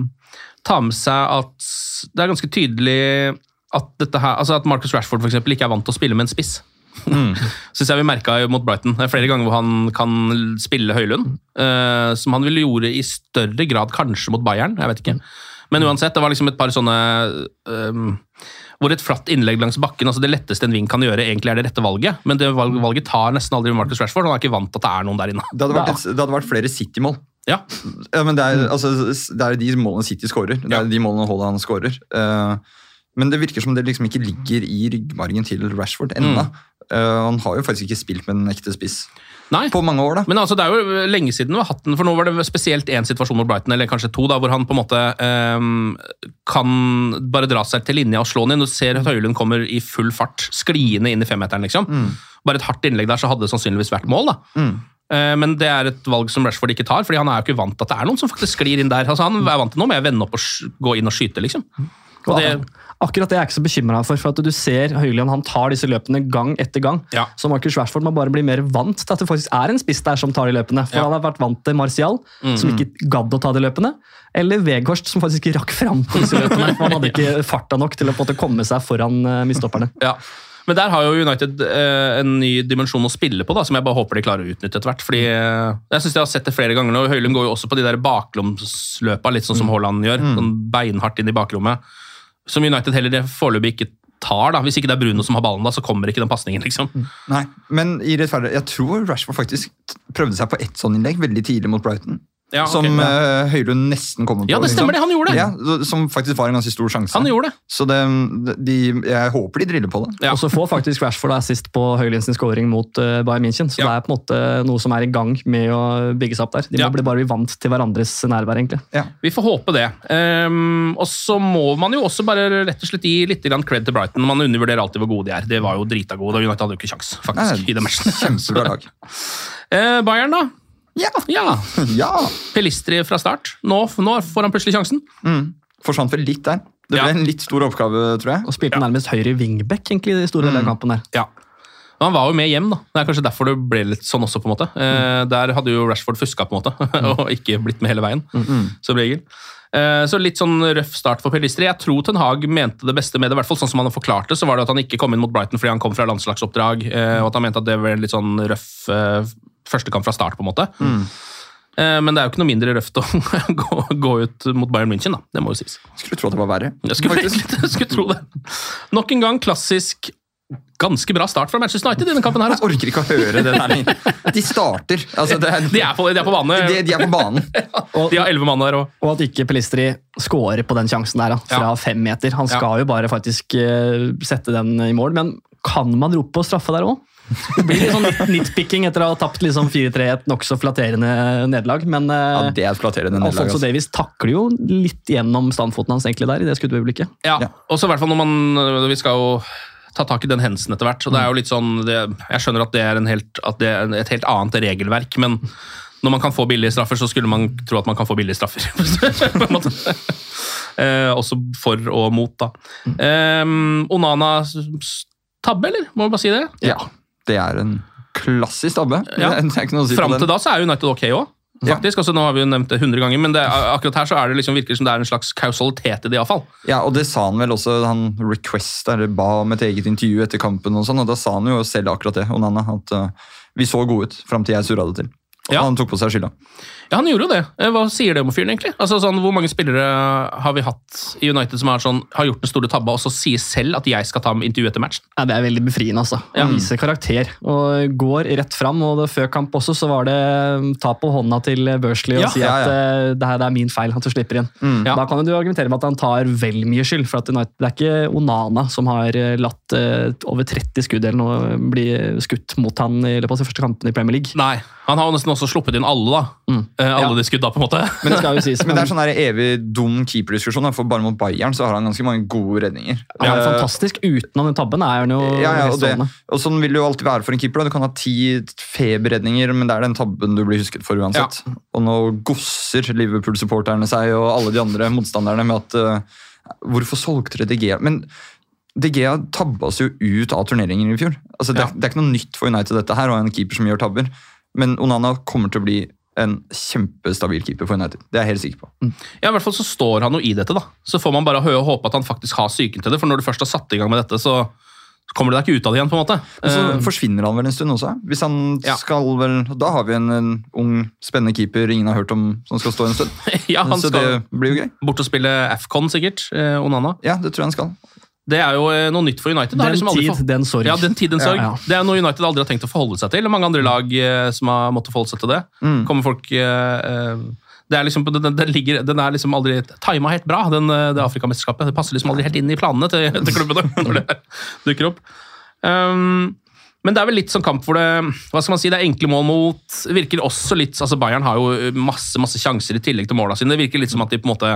ta med seg at det er ganske tydelig at, dette her, altså at Marcus Rashford for eksempel, ikke er vant til å spille med en spiss. <laughs> Syns jeg vi merka mot Brighton. Det er flere ganger hvor han kan spille Høylund. eh, som han ville gjøre i større grad kanskje mot Bayern. jeg vet ikke. Men uansett, det var liksom et par sånne ehm, Hvor et flatt innlegg langs bakken, altså det letteste en ving kan gjøre, egentlig er det rette valget. Men det valget tar nesten aldri Marcus Rashford. Han er ikke vant til at det er noen der inne. Det hadde vært, et, det hadde vært flere City-mål. Ja, Ja, men det er, altså, det er de målene City skårer. Det er Ja. de målene Haaland skårer. Uh, men det virker som det liksom ikke ligger i ryggmargen til Rashford ennå. Eh, han har jo faktisk ikke spilt med en ekte spiss Nei. på mange år. da. Men altså, det er jo lenge siden vi har hatt den, for nå var det spesielt én situasjon mot Brighton, eller kanskje to, da, hvor han på en måte um, kan bare dra seg til linja og slå den inn. Du ser at Høylund kommer i full fart, skliende inn i femmeteren, liksom. Bare et hardt innlegg der, så hadde det sannsynligvis vært mål, da. Eh, Men det er et valg som Rashford ikke tar, fordi han er jo ikke vant til at det er noen som faktisk sklir inn der. Altså, han er vant til nå med å vende opp og gå inn og skyte, liksom. Og det, Akkurat det er jeg ikke så bekymra for, for at du ser Høyland han tar disse løpene gang etter gang. Ja. Så Marcus Rashford må bare bli mer vant til at det faktisk er en spiss der som tar de løpene. For Ja. han har vært vant til Martial, som ikke gadd å ta de løpene. Eller Weghorst, som faktisk ikke rakk fram på disse løpene. Han hadde <laughs> ikke farta nok til å komme seg foran uh, midtstopperne. <laughs> ja. Men der har jo United eh, en ny dimensjon å spille på, da, som jeg bare håper de klarer å utnytte etter hvert. fordi eh, Jeg synes jeg har sett det flere ganger nå. Høylund går jo også på de der baklomsløpa, litt sånn som Haaland gjør. sånn Beinhardt inn i bakrommet. Som United heller foreløpig ikke tar. da. Hvis ikke det er Bruno som har ballen, da, så kommer ikke den pasningen. Liksom. Nei, men i rettferdig, jeg tror Rashford faktisk prøvde seg på ett sånn innlegg veldig tidlig mot Brighton. Ja, okay, som eh, Høylund nesten kommer på. Ja, det stemmer det, han gjorde det. Ja, Som faktisk var en ganske stor sjanse. Han gjorde det. Så det, de, jeg håper de driller på det. Ja. Og så får faktisk Rashford assist på Høylunds sin scoring mot uh, Bayern München. Så Ja. det er på en måte noe som er i gang med å bygge seg opp der. De må bli bare bli vant til hverandres nærvær, egentlig. Vi får håpe det. Um, og så må man jo også bare rett og slett gi litt grann cred til Brighton. Man undervurderer alltid hvor gode de er. Det var jo drita gode, og United hadde jo ikke kjangs, faktisk, i den matchen. Kjempebra lag. <laughs> Eh, Bayern, da? Ja. Ja. ja. Pelistri fra start. Nå, nå får han plutselig sjansen. Mm. Forsvant vel litt der. Det ble Ja. en litt stor oppgave, tror jeg. Og spilte nærmest høyre wingback egentlig, i de store deler av kampen der. Ja. Men Han var jo med hjem, da. Det er kanskje derfor det ble litt sånn også. på en måte. Eh, der hadde jo Rashford fuska, på en måte, <laughs> og ikke blitt med hele veien. som regel. Eh, Så litt sånn røff start for Pelistri. Jeg tror Ten Hag mente det beste med det. i hvert fall sånn som han har forklart det, så var det at han ikke kom inn mot Brighton fordi han kom fra landslagsoppdrag, eh, og at han mente at det var en litt sånn røff eh, førstekamp fra start, på en måte. Mm. Men det er jo ikke noe mindre røft å <laughs> gå, gå ut mot Bayern München, da. Det må jo sies. Skulle tro det var verre. Jeg skulle, <laughs> jeg skulle tro det. Nok en gang klassisk ganske bra start fra Manchester United i denne kampen. her. Jeg altså. orker ikke å høre det der lenger. <laughs> De starter. Altså, det er, De er på, de er på bane. de, de er på banen. De har elleve mann der òg. Og at ikke Pelistri scorer på den sjansen der, fra Ja. fem meter. Han skal jo bare faktisk eh, sette den i mål, men kan man rope på straffe der òg? Det blir litt sånn nitpicking etter å ha tapt liksom 4-3 et nokså flatterende nederlag. Men eh, Ja, det er et flatterende nederlag. Alfonso Altså. Davies takler jo litt gjennom standfoten hans egentlig der, i det skuddøyeblikket. Ja. Ja. Og så i hvert fall når man Vi skal jo ta tak i den hendelsen etter hvert. så det er jo litt sånn, det, Jeg skjønner at det er, en helt, at det er et helt annet regelverk, men når man kan få billige straffer, så skulle man tro at man kan få billige straffer. <laughs> på en måte. Eh, også for og mot, da. Eh, Onana tabbe, eller? Må vi bare si det? Ja, det er en klassisk tabbe. Ja. Si Fram til da så er United ok òg. Ja. Faktisk, altså Nå har vi jo nevnt det 100 ganger, men det, akkurat her så er det liksom virker som det er en slags kausalitet i det. i fall. Ja, og det sa han vel også, han request, eller ba om et eget intervju etter kampen, og sånn, og da sa han jo selv akkurat det, Onana, at uh, vi så gode ut fram til jeg surra det til. Og Ja. han tok på seg skylda. Ja, han gjorde jo det. Eh, Hva sier det om fyren, egentlig? Altså, sånn, hvor mange spillere har vi hatt i United som har, sånn, har gjort den store tabba, og så sier selv at jeg skal ta intervju etter matchen? Ja, det er veldig befriende. altså. Ja. Viser karakter og går rett fram. og det, Før kamp også så var det um, ta på hånda til Børsley og Ja, si at ja. eh, det, her, det er min feil at du slipper inn. Ja. Da kan du argumentere med at han tar vel mye skyld. for at United, Det er ikke Onana som har eh, latt uh, over 30 skudd eller noe bli skutt mot han i løpet av de første kampene i Premier League. Nei, han har jo nesten også sluppet inn alle, da. Mm. Eh, alle Ja. de skudda, på en måte. <laughs> Men det skal jo sies, <laughs> Men det er sånn evig dum keeperdiskusjon, for bare mot Bayern så har han ganske mange gode redninger. han er Eh, fantastisk. Utenom den tabben er han jo Ja, ja, og, det, og sånn vil det jo alltid være for en keeper. Da. Du kan ha ti feberredninger, men det er den tabben du blir husket for uansett. Og nå gosser Liverpool-supporterne seg og alle de andre motstanderne med at uh, Hvorfor solgte dere DG? Men DG tabba seg jo ut av turneringen i fjor. Altså, det, er, Ja. det er ikke noe nytt for United dette her, å ha en keeper som gjør tabber. Men Onana kommer til å bli en kjempestabil keeper for United. Det er jeg helt sikker på. Ja, i hvert fall så står han jo i dette, da. Så får man bare hø- håpe at han faktisk har psyken til det, for når du først har satt i gang med dette, så kommer du deg ikke ut av det igjen, på en måte. Men så uh, forsvinner han vel en stund også. Hvis han Ja. skal vel, Da har vi en, en ung, spennende keeper ingen har hørt om, som skal stå en stund. <laughs> ja, han så skal det blir jo gøy. bort og spille Afcon, sikkert. Eh, Onana. Ja, det tror jeg han skal. Det er jo eh, noe nytt for United. Den liksom tid, for- den sorg. Ja, den tid, den sorg. Ja, ja. Det er noe United aldri har tenkt å forholde seg til. og Mange andre lag eh, som har måttet forholde seg til det. Mm. Kommer folk eh, eh, det er liksom, den, den, ligger, den er liksom aldri tima helt bra, den, eh, det Afrikamesterskapet. Det passer liksom aldri helt inn i planene til, <laughs> til klubbene <laughs> når det dukker opp. Um, Men det er vel litt sånn kamp hvor det hva skal man si, det er enkle mål mot virker også litt, altså Bayern har jo masse masse sjanser i tillegg til målene sine. Det virker litt som at de på en måte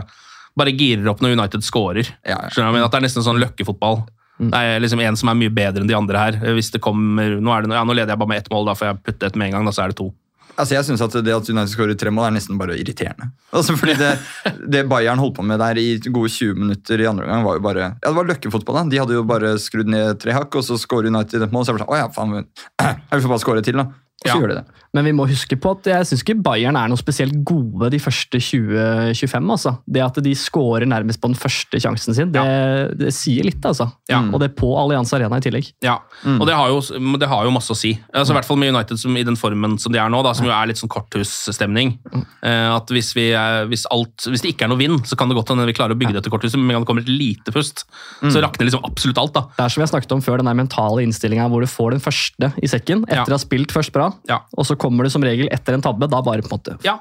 bare girer opp når United scorer. Skjønner du? At Det er nesten sånn løkkefotball. Det er liksom en som er mye bedre enn de andre her. Hvis det kommer, Nå, det, ja, nå leder jeg bare med ett mål, da får jeg putte et med en gang. da så er det to. Altså jeg synes at Det at United skårer tre mål, er nesten bare irriterende. Altså fordi det, det Bayern holdt på med der i gode 20 minutter i andre omgang, var jo bare ja det var løkkefotball. da. De hadde jo bare skrudd ned tre hakk, og så skårer United et mål. Så er det sånn, å ja, faen, Vi <clears throat> jeg får bare skåre til, da. Og så Ja. gjør de det. Men vi må huske på at jeg syns ikke Bayern er noe spesielt gode de første 20-25. altså. Det at de scorer nærmest på den første sjansen sin, det, det sier litt. altså. Ja. Og det er på Allianz Arena i tillegg. Ja, og det har, jo, det har jo masse å si. Altså, I hvert fall med United som, i den formen som de er nå, da, som jo er litt sånn korthusstemning. Mm. at hvis, vi hvis, alt, hvis det ikke er noe vind, så kan det godt hende vi klarer å bygge dette korthuset, men med en gang det kommer et lite pust, så rakner liksom absolutt alt. da. Det er som vi har snakket om før, den mentale innstillinga hvor du får den første i sekken etter Ja. å ha spilt først bra, Ja. og så kommer det som regel etter en tabbe. Da bare på en måte Ja,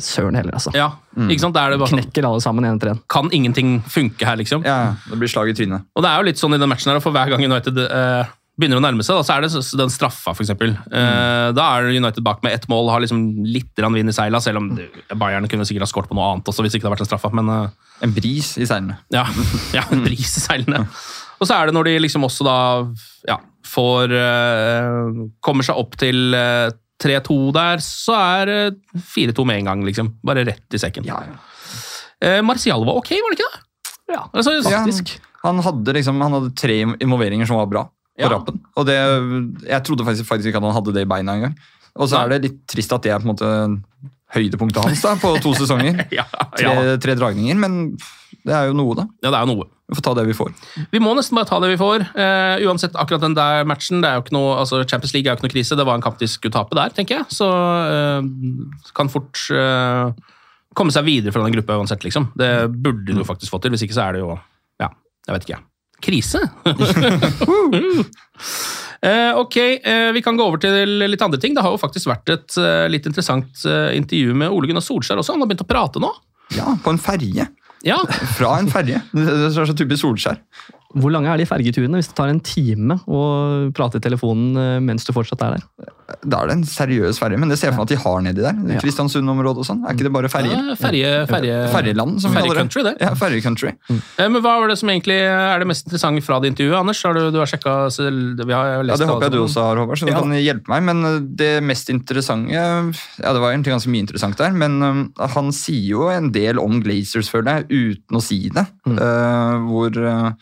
Søren heller, altså. ja. ikke sant? Da er det bare sånn, Knekker alle sammen én etter én. Kan ingenting funke her, liksom? Ja, Det blir slag i trynet. Og det er jo litt sånn i den matchen her, for hver gang United uh, begynner å nærme seg, da, så er det den straffa, eksempel. Eh, Da er United bak med ett mål, har liksom litt vind i seila, selv om det- Bayern kunne sikkert ha skåret på noe annet også, hvis ikke det hadde vært en straffa. men... uh, En bris i seilene. Ja, <laughs> ja en bris i seilene. Og så er det når de liksom også da ja, får uh, Kommer seg opp til 3-2 der, så er det 4-2 med en gang, liksom. Bare rett i sekken. Ja, ja. Eh, Martial var ok, var det ikke det? Ja, Altså, Ja, faktisk. han, hadde liksom, han hadde tre involveringer som var bra på Ja. rappen. Og det, jeg trodde faktisk, faktisk ikke at han hadde det i beina engang. Og så er det litt trist at det er på en måte høydepunktet hans da, på to <laughs> sesonger. ja, Tre, ja. tre dragninger, men det er jo noe, da. ja, det er noe. Vi får ta det vi får. Vi må nesten bare ta det vi får. Uh, uansett akkurat den der matchen. det er jo ikke noe, altså Champions League er jo ikke noe krise. Det var en kamp de skulle tape der, tenker jeg. Så uh, kan fort uh, komme seg videre fra den gruppa uansett, liksom. Det burde de jo faktisk få til. Hvis ikke så er det jo Ja, jeg vet ikke. Krise? <laughs> Eh, ok, vi kan gå over til litt andre ting. Det har jo faktisk vært et litt interessant intervju med Ole Gunnar Solskjær også. Han har begynt å prate nå. Ja, på en ferje. Ja, Fra en ferge. Det er så typisk Solskjær. Hvor lange er de fergeturene hvis det tar en time å prate i telefonen eh, mens du fortsatt er der? Da er det en seriøs ferge, men det ser jeg for meg at de har nedi der. Ja. Kristiansund-området og sånn. Er ikke det bare ferger? Eh, Ferje, ferje, Ferjeland, som vi kaller det. Ja, ferje-country. Eh, Men Hva var det som egentlig er det mest interessante fra det intervjuet? Anders? Har du, du har sjekka selv- vi har lest Ja, Det håper jeg du også har, Håvard, så du Ja. kan hjelpe meg. Men uh, det mest interessante Ja, det var egentlig ganske mye interessant der, men han sier jo en del om Glazers, føler jeg, uten å si det. Uh, hvor uh,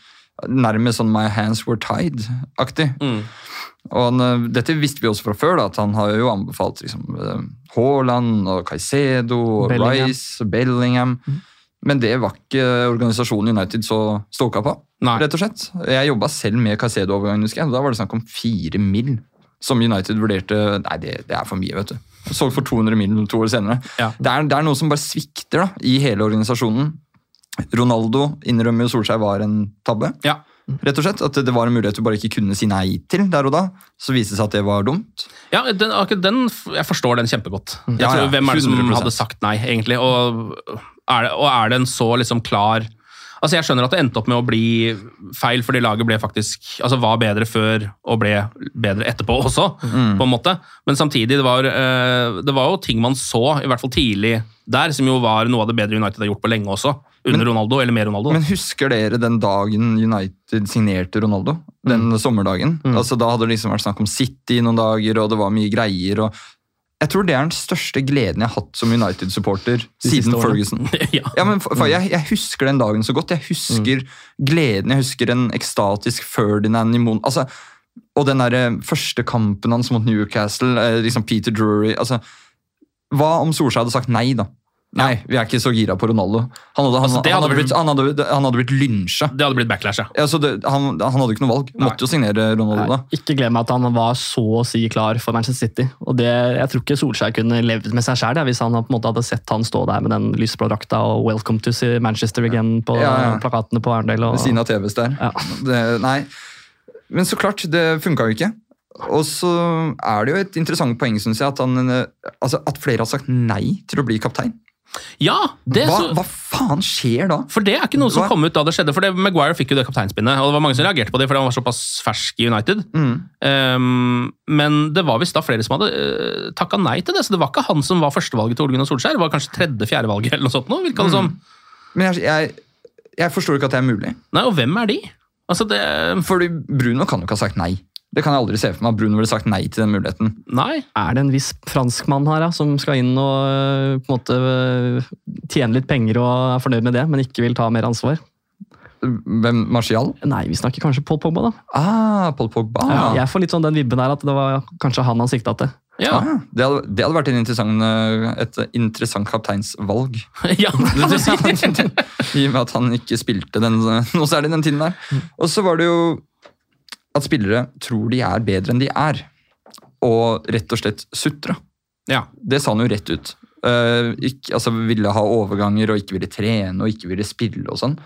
Nærmest sånn My hands were tied-aktig. Mm. Og han, uh, Dette visste vi også fra før, da, at han har jo anbefalt liksom, uh, Haaland og Caicedo og Bellingham. Rice og Bellingham. Men det var ikke organisasjonen United så stoka på, Nei. rett og slett. Jeg jobba selv med Caicedo-overgangen, husker jeg. Da var det snakk om fire mill. Som United vurderte Nei, det, det er for mye, vet du. Solgt for 200 mill. to år senere. Ja. Det, er, det er noe som bare svikter da, i hele organisasjonen. Ronaldo innrømmer jo Solskjær var en tabbe. Ja. Rett og slett, At det var en mulighet du bare ikke kunne si nei til der og da. Så viste det seg at det var dumt. Ja, den, den, jeg forstår den kjempegodt. Jeg tror, ja, hvem er det som 100%. hadde sagt nei, egentlig? Og er det, og er det en så liksom klar Altså Jeg skjønner at det endte opp med å bli feil, fordi laget ble faktisk, altså var bedre før og ble bedre etterpå også. på en måte. Men samtidig, det var, eh, det var jo ting man så, i hvert fall tidlig der, som jo var noe av det bedre United har gjort på lenge også. Under Ronaldo, eller med Ronaldo. Men husker dere den dagen United signerte Ronaldo? Den sommerdagen? Altså Da hadde det liksom vært snakk om City noen dager, og det var mye greier. og Jeg tror det er den største gleden jeg har hatt som United-supporter siden. Ferguson. <laughs> ja. Ja, men for, for jeg, jeg husker den dagen så godt. Jeg husker gleden, jeg husker en ekstatisk Ferdinand i Mon... Altså, og den der eh, første kampen hans mot Newcastle, eh, liksom Peter Drury altså, Hva om Solskjær hadde sagt nei, da? Nei, vi er ikke så gira på Ronaldo. Han hadde, han, Altså, hadde han hadde blitt, han hadde, han hadde blitt lynsja. Det hadde blitt backlash, ja. Ja, så det, han, han hadde ikke noe valg. Måtte jo signere Ronaldo da. Ikke glem at han var så å si klar for Manchester City. Og det, Jeg tror ikke Solskjær kunne levd med seg sjøl hvis han på en måte hadde sett han stå der med den lysblå drakta og 'Welcome to Manchester again' på Ja, ja. plakatene på Arendal. og- Ved siden av TVs der. Ja. Det, nei. Men så klart, det funka jo ikke. Og så er det jo et interessant poeng, synes jeg, at, han, altså, at flere har sagt nei til å bli kaptein. Ja, det Hva, så, hva faen skjer da? For det er ikke noe som Hva? kom ut da det skjedde. For det, Maguire fikk jo det kapteinspinnet, og det var mange som reagerte på det, fordi han var såpass fersk i United. Mm. Um, men det var visst da flere som hadde uh, takka nei til det, så det var ikke han som var førstevalget til Ole Gunnar Solskjær. Det var kanskje tredje-fjerdevalget eller noe sånt. Nå, virka det som. Men jeg, jeg, jeg forstår ikke at det er mulig. Nei, og hvem er de? Altså, det Fordi Bruno kan jo ikke ha sagt nei. Det kan jeg aldri se for meg at Bruno ville sagt nei til den muligheten. Nei. Er det en viss franskmann her da, som skal inn og øh, på en måte øh, tjene litt penger og er fornøyd med det, men ikke vil ta mer ansvar? Hvem? Martial? Nei, vi snakker kanskje Paul Pogba, da. Ah, Paul Pogba. Ja, jeg får litt sånn den vibben her at det var kanskje han han sikta til. Ja. Ah, det, hadde, det hadde vært en interessant, eh, et interessant kapteinsvalg. <laughs> ja, <laughs> det. I og med at han ikke spilte den, noe særlig den tiden der. Og så var det jo at spillere tror de er bedre enn de er. Og rett og slett sutre. Ja. Det sa han jo rett ut. Uh, ikke, altså Ville ha overganger og ikke ville trene og ikke ville spille og sånn.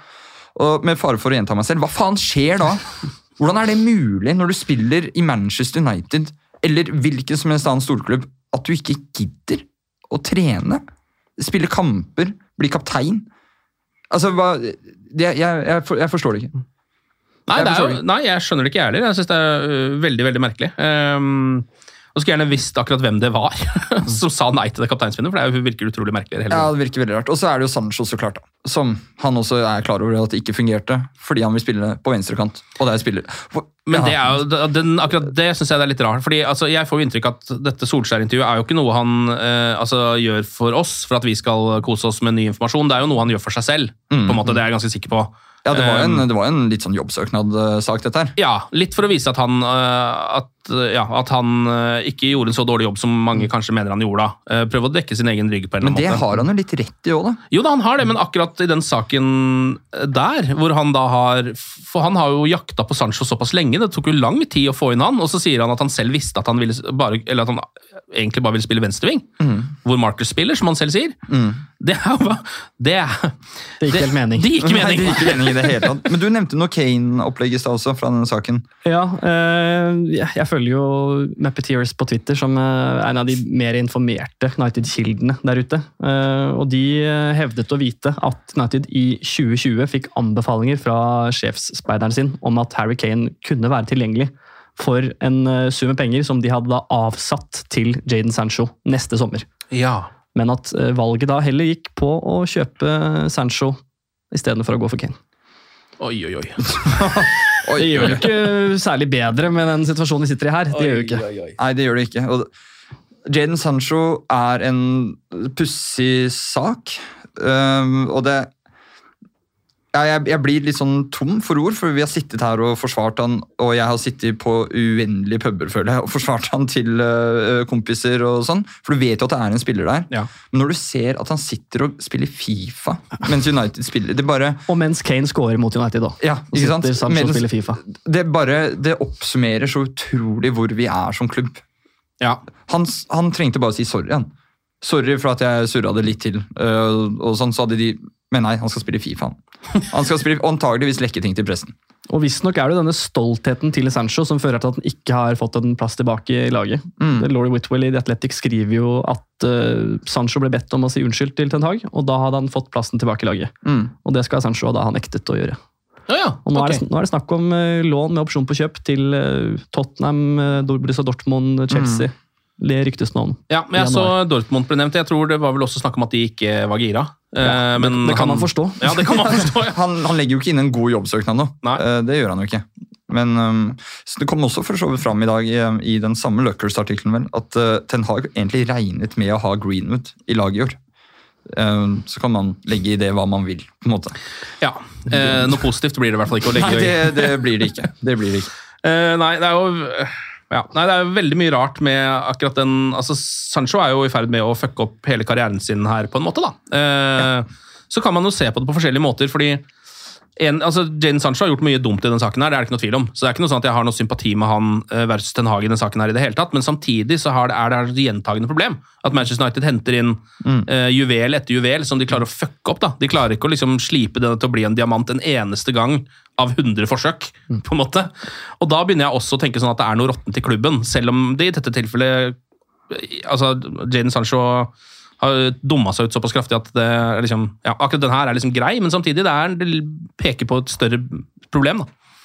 Og Med fare for å gjenta meg selv, hva faen skjer da? <laughs> Hvordan er det mulig når du spiller i Manchester United eller hvilken som helst annen storklubb, at du ikke gidder å trene? Spille kamper, bli kaptein? Altså, hva det, jeg, jeg, jeg forstår det ikke. Nei, det er jo, nei, jeg skjønner det ikke jeg heller. Jeg syns det er øh, veldig veldig merkelig. Um, og skulle gjerne visst akkurat hvem det var <laughs> som sa nei til det kapteinspinnet, for det er virker utrolig merkelig. Ja, det virker veldig rart. Og så er det jo Sancho, så klart. da. Som han også er klar over at det ikke fungerte, fordi han vil spille på venstrekant. Og der spiller For- Men ja. det er jo, den, akkurat det syns jeg det er litt rart. fordi altså, Jeg får jo inntrykk at dette Solskjær-intervjuet er jo ikke noe han eh, altså, gjør for oss for at vi skal kose oss med ny informasjon. Det er jo noe han gjør for seg selv. på en måte, Det er jeg ganske sikker på. Ja, det var, en, det var en litt sånn jobbsøknad-sak, dette her. Ja, litt for å vise at han, eh, at, eh, ja, at han eh, ikke gjorde en så dårlig jobb som mange kanskje mener han gjorde. da. Eh, Prøve å dekke sin egen rygg på en Men eller det annen måte. har han jo litt rett i òg, da. Jo da, han har det, men akkurat i den saken der, hvor han da har For han har jo jakta på Sancho såpass lenge, det tok jo lang tid å få inn han, og så sier han at han selv visste at han ville bare Eller at han egentlig bare ville spille venstreving, hvor Marcus spiller, som han selv sier. <laughs> Det er jo Det Det gikk helt mening. Det gikk <laughs> mening. Nei, det gikk mening i det hele tatt. Men du nevnte noe Kane-opplegg i stad også, fra denne saken. Ja, øh, jeg jeg følger jo Mappeteers på Twitter, som eh, er en av de mer informerte United-kildene der ute. Eh, og de eh, hevdet å vite at United i 2020 fikk anbefalinger fra sjefsspeideren sin om at Harry Kane kunne være tilgjengelig for en sum med penger som de hadde da avsatt til Jaden Sancho neste sommer. Ja. Men at valget da heller gikk på å kjøpe Sancho istedenfor å gå for Kane. Oi, oi, oi. <laughs> Oi, Det gjør det ikke særlig bedre med den situasjonen vi sitter i her. Det gjør det ikke. Nei, det gjør det ikke. Og Jaden Sancho er en pussig sak. Um, og det jeg, jeg blir litt sånn tom for ord, for vi har sittet her og forsvart han, og jeg har sittet på uendelige puber, føler jeg, og forsvart han til uh, kompiser og sånn. For du vet jo at det er en spiller der. Ja. Men når du ser at han sitter og spiller Fifa mens United spiller Det bare Og mens Kane scorer mot United, da. Ja, ikke sant? og Mens- spiller FIFA. det bare Det oppsummerer så utrolig hvor vi er som klubb. Ja. Han, han trengte bare å si sorry. han. Sorry for at jeg surra det litt til. uh, og sånn, så hadde de, Men nei, han skal spille Fifa. Han, han skal spille antageligvis lekke ting til pressen. Og visstnok er det denne stoltheten til Sancho som fører til at han ikke har fått en plass tilbake i laget. Mm. Laurie Whitwell i The Athletic skriver jo at uh, Sancho ble bedt om å si unnskyld til Ten Hag, og da hadde han fått plassen tilbake i laget. Mm. Og det skal Sancho ha da han nektet å gjøre. Ja, ja. Og nå, okay. er, det, nå er det snakk om uh, lån med opsjon på kjøp til uh, Tottenham, uh, Dortmund, Chelsea. Mm. Det ryktes navn. Ja, men jeg så Dortmund ble nevnt. Jeg tror det var vel også snakk om at de ikke var gira. Ja, men det kan han- man forstå. Ja, det kan man <laughs> forstå. Ja. Han, han legger jo ikke inn en god jobbsøknad nå. Nei. Eh, det gjør han jo ikke. Men så Det kom også for så vidt fram i dag i, i den samme Luckers-artikkelen at øh, Ten Hag egentlig regnet med å ha Greenwood i laget i år. Ehm, så kan man legge i det hva man vil. på en måte. ja. Eh, noe positivt blir det i hvert fall ikke å legge Nei, i. det, det blir det ikke. Det blir det ikke. <laughs> Eh, nei, det er jo ja, nei, det er veldig mye rart med akkurat den altså Sancho er jo i ferd med å fucke opp hele karrieren sin her, på en måte. da. Eh, Så kan man jo se på det på forskjellige måter. fordi en, altså Jaden Sancho har gjort mye dumt i den saken, her, det er det ikke noe tvil om. Så det er ikke noe sånn at jeg har noe sympati med han eh, versus Ten Hag i den saken her i det hele tatt. Men samtidig så har det, er det et gjentagende problem. At Manchester United henter inn eh, juvel etter juvel som de klarer å fucke opp. da. De klarer ikke å liksom slipe den til å bli en diamant en eneste gang av 100 forsøk. på en måte. Og da begynner jeg også å tenke sånn at det er noe råttent i klubben, selv om det i dette tilfellet altså Jaden Sancho har dumma seg ut såpass kraftig at det er liksom, ja, akkurat den her er liksom grei, men samtidig det, er, det peker på et større problem. da.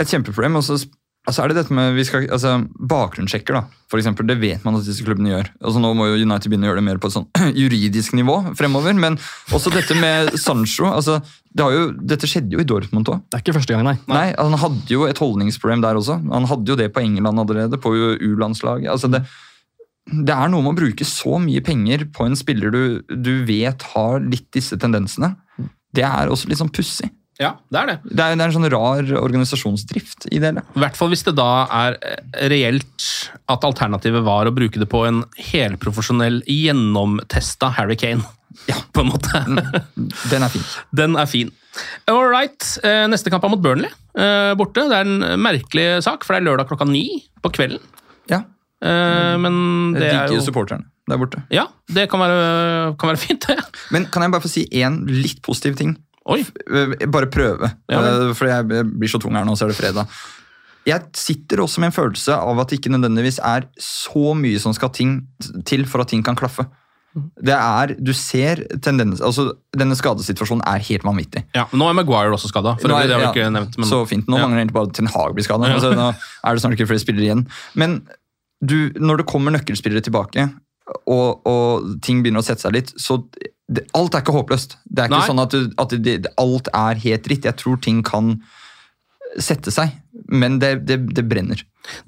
Et kjempeproblem. Og så altså er det dette med vi skal, altså, Bakgrunnssjekker, da, for eksempel, det vet man at disse klubbene gjør. Altså Nå må jo United begynne å gjøre det mer på et sånn <clears throat> juridisk nivå fremover. Men også dette med Sancho. altså, det har jo, Dette skjedde jo i Dortmund òg. Det er ikke første gang, nei. Nei, Han hadde jo et holdningsproblem der også. Han hadde jo det på England allerede, på U-landslaget. altså det det er noe med å bruke så mye penger på en spiller du, du vet har litt disse tendensene. Det er også litt sånn pussig. Ja, det er det. Det er, det er en sånn rar organisasjonsdrift i det. hele. I hvert fall hvis det da er eh, reelt at alternativet var å bruke det på en helprofesjonell, gjennomtesta Harry Kane. <laughs> Ja, på en måte. Den er fin. <laughs> Den er fin. All right. eh, Neste kamp er mot Burnley eh, borte. Det er en merkelig sak, for det er lørdag klokka ni på kvelden. Ja. Eh, Men det er jo supporterne der borte. Ja, det kan være, kan være fint, det. <laughs> Men kan jeg bare få si én litt positiv ting? Oi. Eh, Bare prøve, Ja. Eh, for jeg blir så tung her nå, så er det fredag. Jeg sitter også med en følelse av at det ikke nødvendigvis er så mye som skal ting til for at ting kan klaffe. Det er, Du ser tendens, altså Denne skadesituasjonen er helt vanvittig. Ja, Nå er Maguire også skada. Ja. Men, Så fint. Nå Ja. mangler egentlig bare Ten Hag blir skada. <laughs> Ja. Altså, nå er det snart ikke flere spillere igjen. Men du, når det kommer nøkkelspillere tilbake, og, og ting begynner å sette seg litt, så det, Alt er ikke håpløst. Det er ikke Nei. sånn at, du, at det, alt er helt dritt. Jeg tror ting kan sette seg, men det, det, det brenner.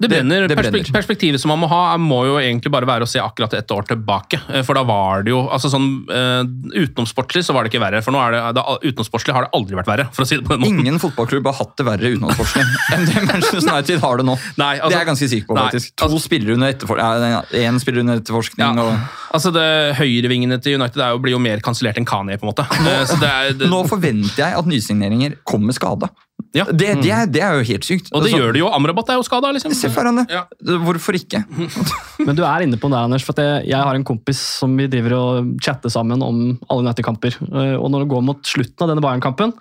Det brenner. Det- det Perspek brenner. Perspektivet som man må ha, må jo egentlig bare være å se akkurat ett år tilbake. Eh, For da var det jo altså sånn uh, Utenomsportslig så var det ikke verre. For nå er det, da, utenomsportslig har det aldri vært verre. for å si det på den måten. Ingen fotballklubb har hatt det verre utenomsportslig <laughs> enn det Manchester United har det nå. Nei, altså- det er jeg ganske sikker på. Nei, faktisk. To spillere under etterforskning, ja, én spiller under etterforskning. og... Altså, det Høyrevingene til United jo, blir jo mer kansellert enn Kanye, på en måte. Nå, Så det er, det, Nå forventer jeg at nysigneringer kommer skada. Ja. Det, det, er, det er jo helt sykt. og det Altså, gjør det jo. Amrabat er jo skada, liksom. Se foran det. Ja. Hvorfor ikke? <laughs> Men du er inne på det, Anders. for at jeg, jeg har en kompis som vi driver og chatter sammen om alle United-kamper. Eh, Og når det går mot slutten av denne Bayern-kampen,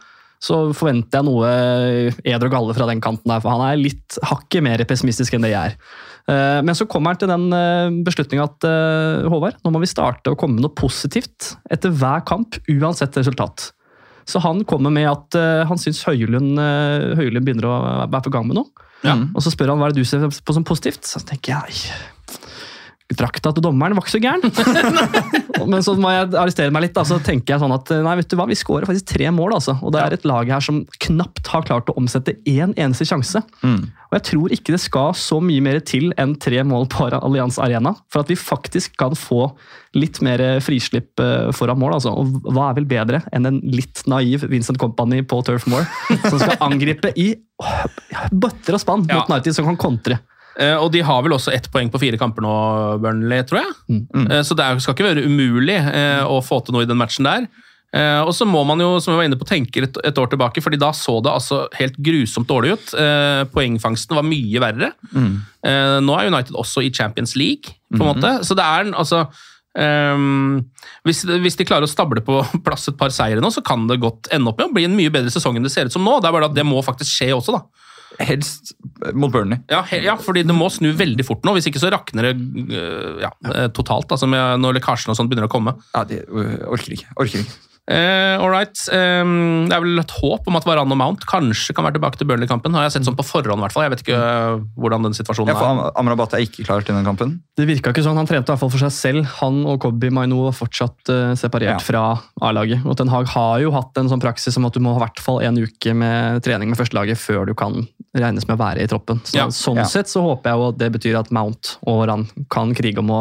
så forventer jeg noe eder og galle fra den kanten der, for han er litt hakket mer pessimistisk enn det jeg er. Eh, Men så kommer han til den beslutninga at eh, Håvard, nå må vi starte å komme med noe positivt etter hver kamp, uansett resultat. Så han kommer med at uh, han syns Høylund, uh, Høylund begynner å være på gang med noe. Og så spør han hva er det du ser på som positivt. Så tenker jeg Drakta til dommeren var ikke så gæren. <laughs> Men så må jeg arrestere meg litt. Da. Så tenker jeg sånn at nei, vet du hva, vi skårer faktisk tre mål. Altså. Og det er et lag her som knapt har klart å omsette én eneste sjanse. Og jeg tror ikke det skal så mye mer til enn tre mål på Allianz Arena for at vi faktisk kan få litt mer frislipp eh, foran mål. Altså. Og hva er vel bedre enn en litt naiv Vincent Company på Turf Moor som skal angripe i bøtter og spann Ja. mot United, som kan kontre. Eh, Og de har vel også ett poeng på fire kamper nå, Burnley, tror jeg. Mm. Så det skal ikke være umulig eh, å få til noe i den matchen der. Eh, Og så må man jo, som jeg var inne på, tenke et, et år tilbake, fordi da så det altså helt grusomt dårlig ut. Eh, Poengfangsten var mye verre. Mm. Nå er United også i Champions League, på en måte. Så det er altså Um, hvis, hvis de klarer å stable på <laughs> plass et par seire nå, så kan det godt ende opp med å bli en mye bedre sesong enn det ser ut som nå. Det er bare at det må faktisk skje også, da. Helst mot Burnley. Ja, he, ja, fordi det må snu veldig fort nå. Hvis ikke så rakner det øh, ja, eh, totalt altså med, når lekkasjene og sånt begynner å komme. Ja, det, øh, orker ikke. Orker ikke. Eh, all right. Ehm, det er vel et håp om at Varan og Mount kanskje kan være tilbake til Burnley-kampen. Har jeg sett sånn på forhånd, i hvert fall. Jeg vet ikke øh, hvordan den situasjonen Ja, for er. Am- Amrabat er ikke klar til den kampen. Det virka ikke sånn. Han trente i hvert fall for seg selv. Han og Kobi Maino var fortsatt uh, separert Ja. fra A-laget. Og Ten Hag har jo hatt en sånn praksis om at du må ha i hvert fall en uke med trening med førstelaget før du kan regnes med å være i troppen. Så, Ja. sånn Ja. sett så håper jeg jo at det betyr at Mount og Ran kan krige om å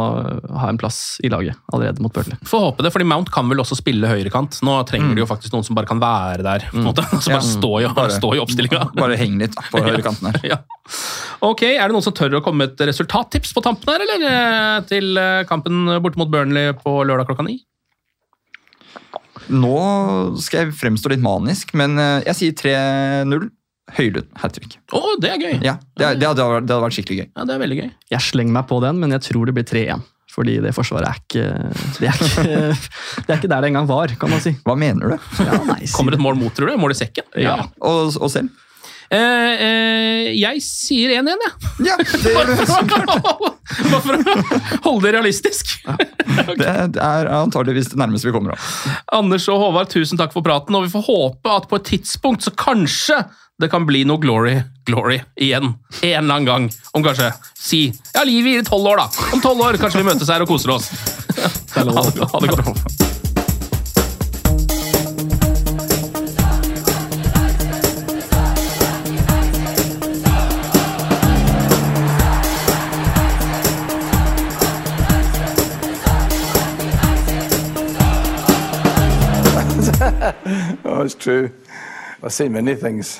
ha en plass i laget allerede mot Burnley. Får håpe det, fordi Mount kan vel også spille høyrekant. Nå trenger de jo faktisk noen som bare kan være der. på en måte. <laughs> Som Ja. bare står i, Bare- stå i oppstillinga. <laughs> Bare heng litt på høyrekanten her. <laughs> Ja. Ok, Er det noen som tør å komme med et resultattips på tampen her, eller? eh, Til eh, kampen borte mot Burnley på lørdag klokka ni? Nå skal jeg fremstå litt manisk, men øh, jeg sier 3-0. Høylund hat trick. Oh, det er gøy! Ja, det, det, hadde, det hadde vært skikkelig gøy. Ja, det er veldig gøy. Jeg slenger meg på den, men jeg tror det blir 3-1. Fordi det forsvaret er ikke det er ikke, det er ikke der det engang var, kan man si. Hva mener du? Ja, nei, si Kommer det. et mål mot, tror du? Mål i sekken? Ja. Og, og selv? Eh, eh, jeg sier 1-1, jeg. Ja, <laughs> det gjør du. Bare for å holde det realistisk. Det er antageligvis det nærmeste vi kommer. av. Anders og Håvard, tusen takk for praten, og vi får håpe at på et tidspunkt så kanskje det kan bli noe glory, glory igjen. En eller annen gang. Om kanskje si Ja, livet gir tolv år, da. Om tolv år kanskje vi møtes her og koser oss. <laughs> Ha det, ha det godt. <laughs> Oh, it's true. I've seen many things.